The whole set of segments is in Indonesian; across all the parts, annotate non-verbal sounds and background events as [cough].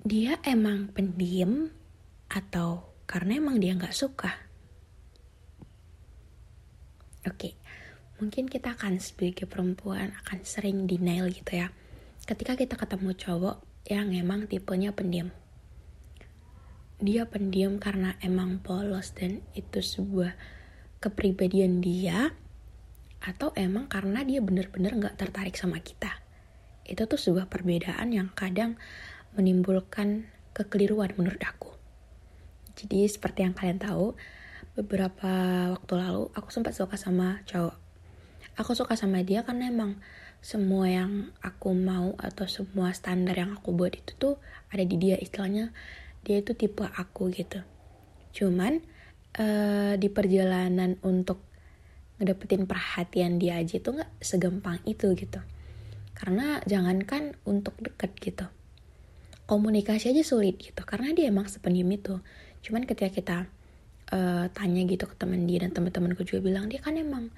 Dia emang pendiam atau karena emang dia nggak suka? Oke, mungkin kita akan sebagai perempuan akan sering denial gitu ya. Ketika kita ketemu cowok yang emang tipenya pendiam. Dia pendiam karena emang polos dan itu sebuah kepribadian dia atau emang karena dia bener-bener nggak tertarik sama kita. Itu tuh sebuah perbedaan yang kadang menimbulkan kekeliruan menurut aku. Jadi seperti yang kalian tahu, beberapa waktu lalu aku sempat suka sama cowok. Aku suka sama dia karena emang semua yang aku mau atau semua standar yang aku buat itu tuh ada di dia istilahnya dia itu tipe aku gitu. Cuman uh, di perjalanan untuk ngedapetin perhatian dia aja itu nggak segampang itu gitu. Karena jangankan untuk deket gitu. Komunikasi aja sulit gitu karena dia emang sependiam itu. Cuman ketika kita uh, tanya gitu ke teman dia dan teman-temanku juga bilang dia kan emang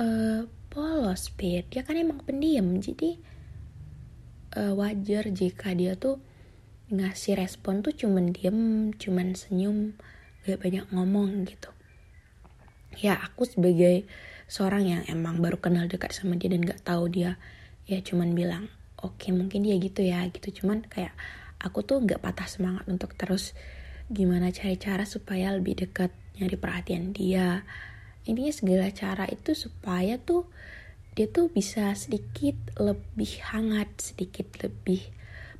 uh, polos pit. Dia kan emang pendiam. Jadi uh, wajar jika dia tuh ngasih respon tuh cuman diem cuman senyum gak banyak ngomong gitu. Ya aku sebagai seorang yang emang baru kenal dekat sama dia dan gak tahu dia ya cuman bilang oke okay, mungkin dia gitu ya gitu. Cuman kayak aku tuh nggak patah semangat untuk terus gimana cari cara supaya lebih dekat nyari perhatian dia. Intinya segala cara itu supaya tuh dia tuh bisa sedikit lebih hangat sedikit lebih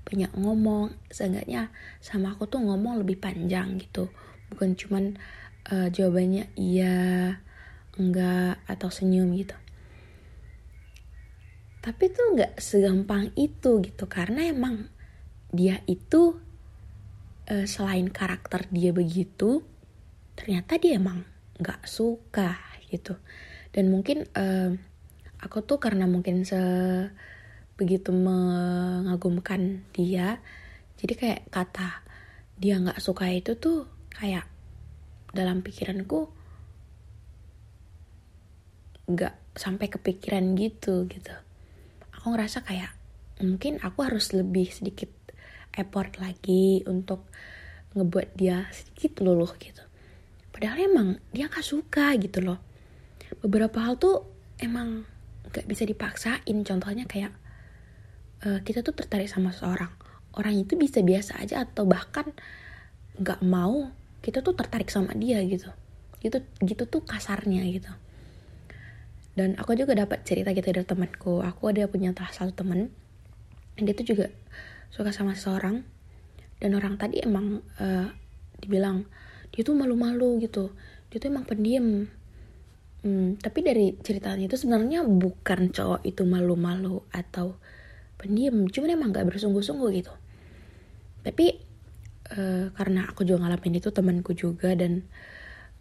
banyak ngomong. Seenggaknya sama aku tuh ngomong lebih panjang gitu. Bukan cuman uh, jawabannya iya enggak atau senyum gitu tapi tuh nggak segampang itu gitu karena emang dia itu uh, selain karakter dia begitu ternyata dia emang nggak suka gitu. Dan mungkin uh, aku tuh karena mungkin se begitu mengagumkan dia jadi kayak kata dia nggak suka itu tuh kayak dalam pikiranku nggak sampai kepikiran gitu gitu aku ngerasa kayak mungkin aku harus lebih sedikit effort lagi untuk ngebuat dia sedikit luluh gitu. Padahal emang dia nggak suka gitu loh. Beberapa hal tuh emang nggak bisa dipaksain. Contohnya kayak uh, kita tuh tertarik sama seorang orang itu bisa biasa aja atau bahkan nggak mau kita tuh tertarik sama dia gitu. Gitu gitu tuh kasarnya gitu dan aku juga dapat cerita gitu dari temanku. Aku ada punya salah satu temen dia tuh juga suka sama seseorang. Dan orang tadi emang uh, dibilang dia tuh malu-malu gitu. Dia tuh emang pendiam. Hmm, tapi dari ceritanya itu sebenarnya bukan cowok itu malu-malu atau pendiam. Cuman emang gak bersungguh-sungguh gitu. Tapi uh, karena aku juga ngalamin itu temanku juga dan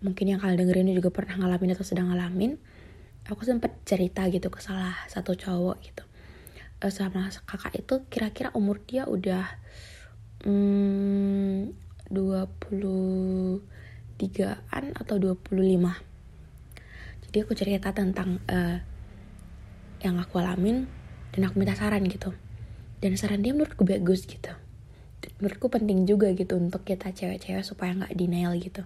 mungkin yang kalian dengerin juga pernah ngalamin atau sedang ngalamin aku sempet cerita gitu ke salah satu cowok gitu. Uh, sama kakak itu kira-kira umur dia udah hmm, 23-an atau 25 jadi aku cerita tentang uh, yang aku alamin dan aku minta saran gitu. Dan saran dia menurutku bagus gitu. Menurutku penting juga gitu untuk kita cewek-cewek supaya nggak denial gitu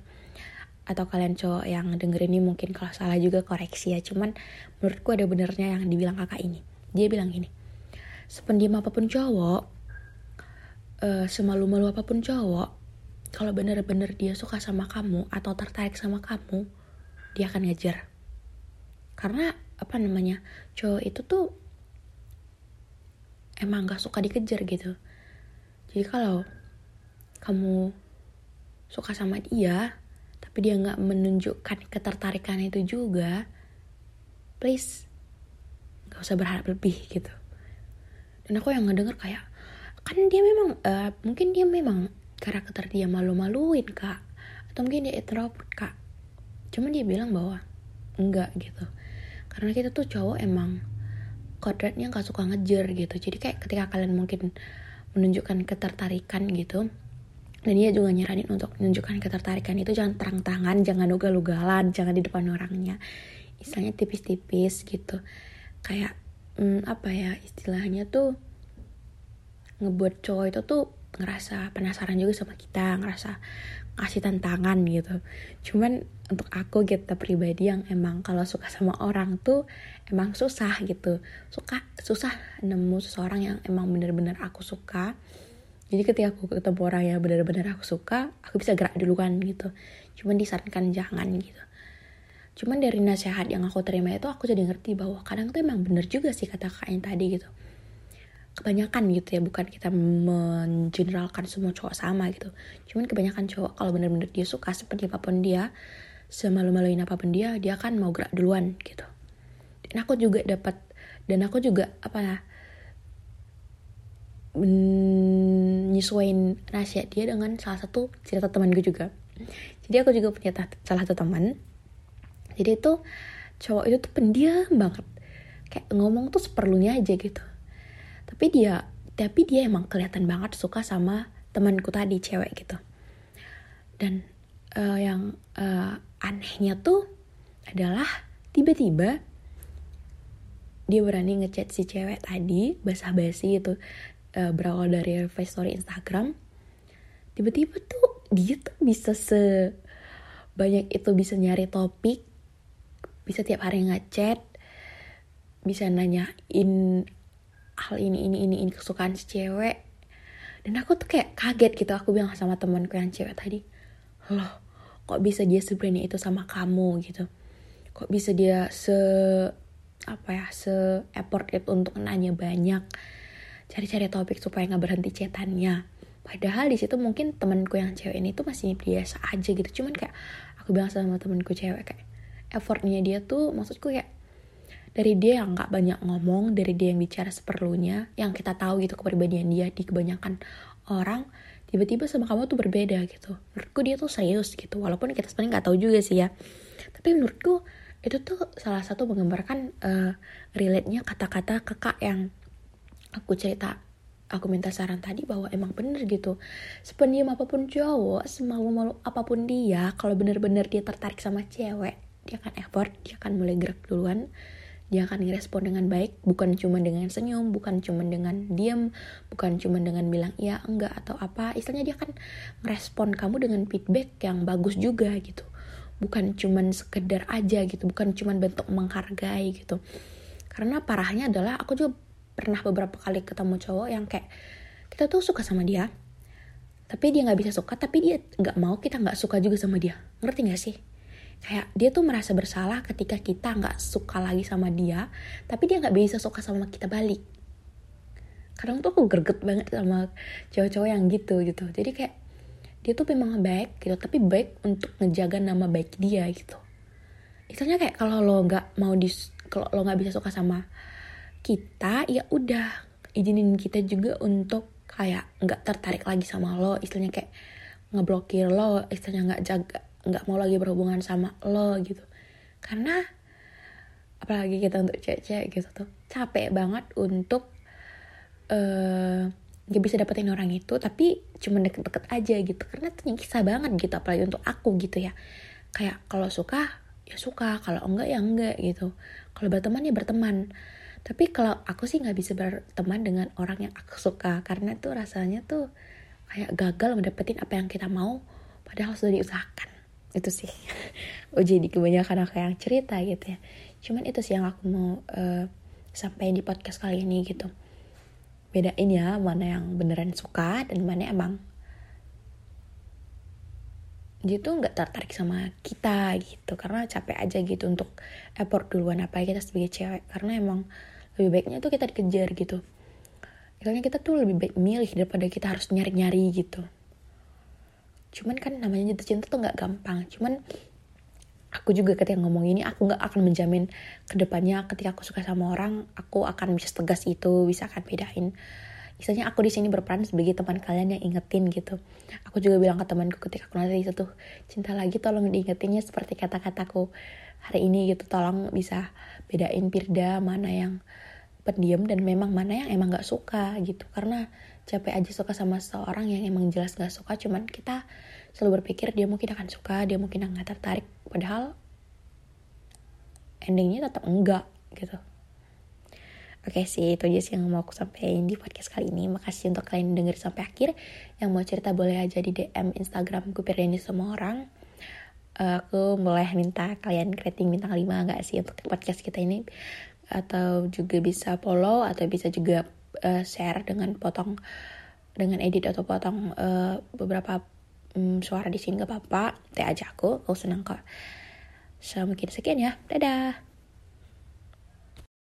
atau kalian cowok yang denger ini mungkin kalau salah juga koreksi ya. Cuman menurutku ada benernya yang dibilang kakak ini. Dia bilang gini sependiam apa pun cowok uh, semalu-malu apa pun cowok kalau bener-bener dia suka sama kamu atau tertarik sama kamu dia akan ngejar. Karena apa namanya cowok itu tuh emang gak suka dikejar gitu. Jadi kalau kamu suka sama dia tapi dia nggak menunjukkan ketertarikan itu juga please gak usah berharap lebih gitu. Dan aku yang ngedenger kayak kan dia memang uh, mungkin dia memang karakter dia malu-maluin kak. Atau mungkin dia introvert kak. Cuman dia bilang bahwa enggak gitu. Karena kita tuh cowok emang kodratnya nggak suka ngejar gitu. Jadi kayak ketika kalian mungkin menunjukkan ketertarikan gitu dan dia juga nyaranin untuk menunjukkan ketertarikan itu jangan terang tangan jangan ugal-ugalan jangan di depan orangnya. Istilahnya tipis-tipis gitu. Kayak hmm, apa ya istilahnya tuh ngebuat cowok itu tuh ngerasa penasaran juga sama kita ngerasa kasih tantangan gitu. Cuman untuk aku gitu pribadi yang emang kalau suka sama orang tuh emang susah gitu. Suka susah nemu seseorang yang emang bener-bener aku suka jadi ketika aku ketemu orang yang bener-bener aku suka aku bisa gerak duluan gitu. Cuman disarankan jangan gitu. Cuman dari nasihat yang aku terima itu aku jadi ngerti bahwa kadang tuh emang bener juga sih kata kak yang tadi gitu. Kebanyakan gitu ya bukan kita mengeneralkan semua cowok sama gitu. Cuman kebanyakan cowok kalau bener-bener dia suka seperti apa pun dia semalu-maluin apa pun dia dia kan mau gerak duluan gitu. Dan aku juga dapat dan aku juga apa ya menyesuaikan nasihat dia dengan salah satu cerita teman gue juga. Jadi aku juga punya salah satu teman. Jadi itu cowok itu tuh pendiam banget. Kayak ngomong tuh seperlunya aja gitu. Tapi dia tapi dia emang kelihatan banget suka sama temanku tadi cewek gitu. Dan uh, yang uh, anehnya tuh adalah tiba-tiba dia berani ngechat si cewek tadi basa-basi itu uh, berawal dari story Instagram tiba-tiba tuh dia tuh bisa se banyak itu bisa nyari topik bisa tiap hari ngechat bisa nanyain hal ini ini ini ini kesukaan si cewek. Dan aku tuh kayak kaget gitu aku bilang sama temanku yang cewek tadi loh kok bisa dia sebenarnya itu sama kamu? Gitu. Kok bisa dia se apa ya se effort itu untuk nanya banyak cari-cari topik supaya nggak berhenti cetannya. Padahal di situ mungkin temanku yang cewek ini tuh masih biasa aja gitu. Cuman kayak aku bilang sama temanku cewek kayak effortnya dia tuh maksudku kayak dari dia yang nggak banyak ngomong dari dia yang bicara seperlunya yang kita tahu gitu kepribadian dia di kebanyakan orang tiba-tiba sama kamu tuh berbeda gitu. Menurutku dia tuh serius gitu walaupun kita sebenarnya nggak tahu juga sih ya. Tapi menurutku itu tuh salah satu menggambarkan uh, relate-nya kata-kata kakak yang aku cerita aku minta saran tadi bahwa emang bener gitu. Sependiam apa pun cowok semalu-malu apa pun dia kalau bener-bener dia tertarik sama cewek dia akan effort dia akan mulai gerak duluan. Dia akan ngerespon dengan baik bukan cuma dengan senyum bukan cuma dengan diam bukan cuma dengan bilang iya enggak atau apa. Istilahnya dia akan ngerespon kamu dengan feedback yang bagus juga gitu. Bukan cuma sekedar aja gitu bukan cuma bentuk menghargai gitu. Karena parahnya adalah aku juga pernah beberapa kali ketemu cowok yang kayak kita tuh suka sama dia tapi dia nggak bisa suka tapi dia nggak mau kita nggak suka juga sama dia. Ngerti nggak sih? Kayak dia tuh merasa bersalah ketika kita nggak suka lagi sama dia tapi dia nggak bisa suka sama kita balik. Kadang tuh aku greget banget sama cowok-cowok yang gitu gitu. Jadi kayak dia tuh memang baik gitu tapi baik untuk ngejaga nama baik dia gitu. Istilahnya kayak kalau lo nggak mau di kalau lo nggak bisa suka sama kita ya udah izinin kita juga untuk kayak nggak tertarik lagi sama lo istilahnya kayak ngeblokir lo istilahnya nggak jaga nggak mau lagi berhubungan sama lo gitu. Karena apalagi kita untuk cewek-cewek gitu tuh capek banget untuk uh, gak bisa dapetin orang itu tapi cuma deket-deket aja gitu. Karena itu nyiksa banget gitu apalagi untuk aku gitu ya. Kayak kalau suka ya suka kalau enggak ya enggak gitu. Kalau berteman ya berteman tapi kalau aku sih nggak bisa berteman dengan orang yang aku suka karena tuh rasanya tuh kayak gagal mendapetin apa yang kita mau padahal sudah diusahakan. Itu sih [laughs] oh jadi kebanyakan aku yang cerita gitu ya. Cuman itu sih yang aku mau uh, sampaikan di podcast kali ini gitu. Bedain ya mana yang beneran suka dan mana emang dia tuh nggak tertarik sama kita gitu. Karena capek aja gitu untuk effort duluan apa kita sebagai cewek. Karena emang lebih baiknya tuh kita dikejar gitu. Soalnya kita tuh lebih baik milih daripada kita harus nyari-nyari gitu. Cuman kan namanya jatuh cinta tuh nggak gampang. Cuman aku juga ketika ngomong ini aku nggak akan menjamin ke depannya ketika aku suka sama orang aku akan bisa tegas itu bisa akan bedain. Misalnya aku di sini berperan sebagai teman kalian yang ingetin gitu. Aku juga bilang ke temanku ketika aku nanti itu tuh cinta lagi tolong diingetinnya seperti kata-kataku hari ini gitu. Tolong bisa bedain Pirda mana yang pendiam dan memang mana yang emang gak suka gitu. Karena capek aja suka sama seorang yang emang jelas gak suka. Cuman kita selalu berpikir dia mungkin akan suka, dia mungkin akan tertarik. Padahal endingnya tetap enggak gitu. Oke sih, itu aja sih yang mau aku sampaikan di podcast kali ini. Makasih untuk kalian denger sampai akhir. Yang mau cerita boleh aja di DM Instagram gue Pirdani semua orang. Uh, aku boleh minta kalian rating bintang 5 gak sih untuk podcast kita ini. Atau juga bisa follow atau bisa juga uh, share dengan potong dengan edit atau potong uh, beberapa um, suara di sini gak apa-apa. Teh aja aku, aku senang kok. So, mungkin sekian ya. Dadah.